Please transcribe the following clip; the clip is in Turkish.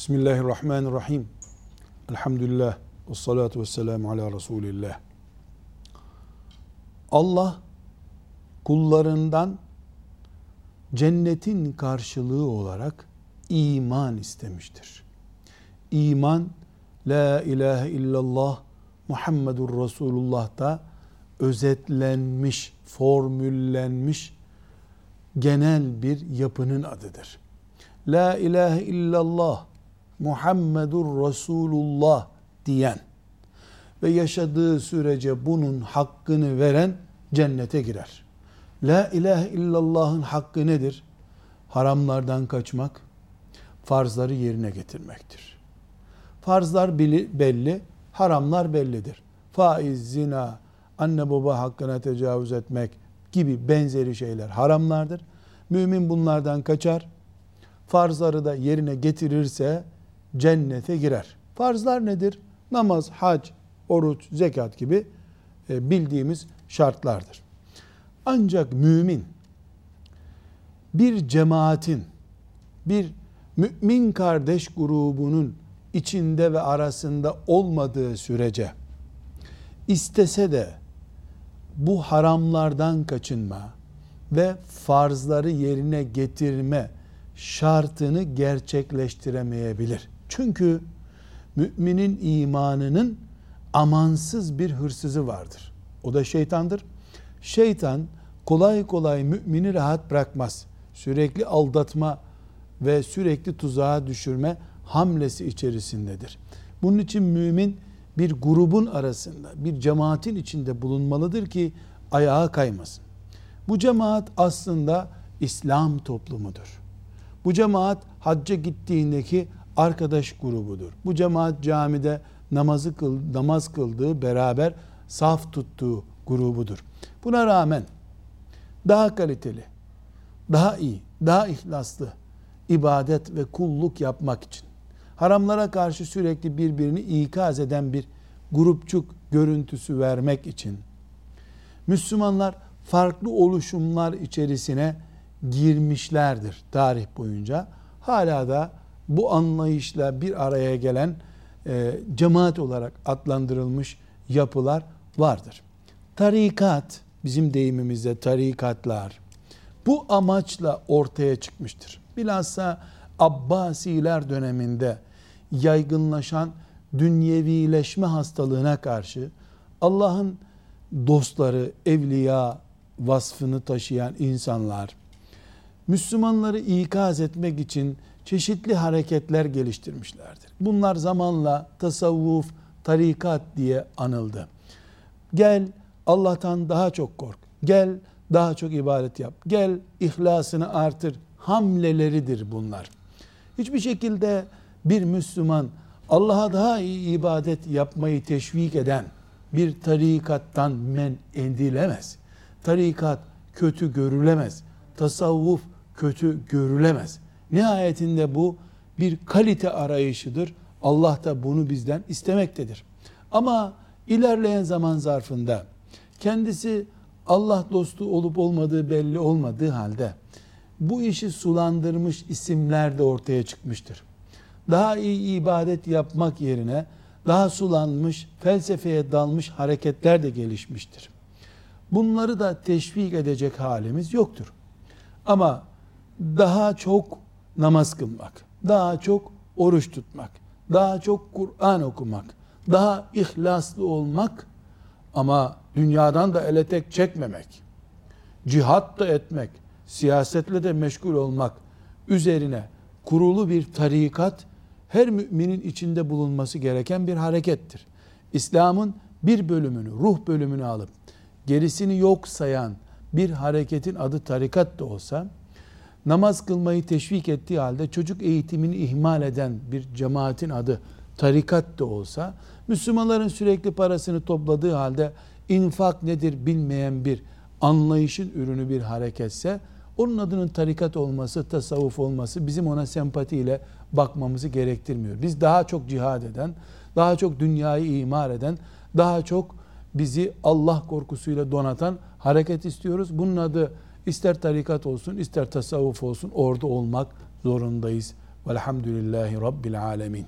Bismillahirrahmanirrahim. Elhamdülillah. Ve salatu ve selamu ala Resulillah. Allah kullarından cennetin karşılığı olarak iman istemiştir. İman La ilahe illallah Muhammedur Resulullah'ta özetlenmiş, formüllenmiş genel bir yapının adıdır. La ilahe illallah Muhammedur Resulullah diyen ve yaşadığı sürece bunun hakkını veren cennete girer. La ilahe illallah'ın hakkı nedir? Haramlardan kaçmak, farzları yerine getirmektir. Farzlar belli, haramlar bellidir. Faiz, zina, anne baba hakkına tecavüz etmek gibi benzeri şeyler haramlardır. Mümin bunlardan kaçar. Farzları da yerine getirirse cennete girer. Farzlar nedir? Namaz, hac, oruç, zekat gibi e, bildiğimiz şartlardır. Ancak mümin bir cemaatin, bir mümin kardeş grubunun içinde ve arasında olmadığı sürece istese de bu haramlardan kaçınma ve farzları yerine getirme şartını gerçekleştiremeyebilir. Çünkü müminin imanının amansız bir hırsızı vardır. O da şeytandır. Şeytan kolay kolay mümini rahat bırakmaz. Sürekli aldatma ve sürekli tuzağa düşürme hamlesi içerisindedir. Bunun için mümin bir grubun arasında, bir cemaatin içinde bulunmalıdır ki ayağa kaymasın. Bu cemaat aslında İslam toplumudur. Bu cemaat hacca gittiğindeki arkadaş grubudur. Bu cemaat camide namazı kıl, namaz kıldığı, beraber saf tuttuğu grubudur. Buna rağmen daha kaliteli, daha iyi, daha ihlaslı ibadet ve kulluk yapmak için haramlara karşı sürekli birbirini ikaz eden bir grupçuk görüntüsü vermek için Müslümanlar farklı oluşumlar içerisine girmişlerdir tarih boyunca. Hala da bu anlayışla bir araya gelen e, cemaat olarak adlandırılmış yapılar vardır. Tarikat, bizim deyimimizde tarikatlar, bu amaçla ortaya çıkmıştır. Bilhassa Abbasiler döneminde yaygınlaşan dünyevileşme hastalığına karşı Allah'ın dostları, evliya vasfını taşıyan insanlar, Müslümanları ikaz etmek için çeşitli hareketler geliştirmişlerdir. Bunlar zamanla tasavvuf, tarikat diye anıldı. Gel Allah'tan daha çok kork. Gel daha çok ibadet yap. Gel ihlasını artır. Hamleleridir bunlar. Hiçbir şekilde bir Müslüman Allah'a daha iyi ibadet yapmayı teşvik eden bir tarikattan men edilemez. Tarikat kötü görülemez. Tasavvuf kötü görülemez. Nihayetinde bu bir kalite arayışıdır. Allah da bunu bizden istemektedir. Ama ilerleyen zaman zarfında kendisi Allah dostu olup olmadığı belli olmadığı halde bu işi sulandırmış isimler de ortaya çıkmıştır. Daha iyi ibadet yapmak yerine daha sulanmış, felsefeye dalmış hareketler de gelişmiştir. Bunları da teşvik edecek halimiz yoktur. Ama daha çok namaz kılmak, daha çok oruç tutmak, daha çok Kur'an okumak, daha ihlaslı olmak ama dünyadan da ele tek çekmemek, cihat da etmek, siyasetle de meşgul olmak üzerine kurulu bir tarikat her müminin içinde bulunması gereken bir harekettir. İslam'ın bir bölümünü, ruh bölümünü alıp gerisini yok sayan bir hareketin adı tarikat da olsa namaz kılmayı teşvik ettiği halde çocuk eğitimini ihmal eden bir cemaatin adı tarikat da olsa, Müslümanların sürekli parasını topladığı halde infak nedir bilmeyen bir anlayışın ürünü bir hareketse, onun adının tarikat olması, tasavvuf olması bizim ona sempatiyle bakmamızı gerektirmiyor. Biz daha çok cihad eden, daha çok dünyayı imar eden, daha çok bizi Allah korkusuyla donatan hareket istiyoruz. Bunun adı İster tarikat olsun, ister tasavvuf olsun orada olmak zorundayız. Velhamdülillahi Rabbil alemin.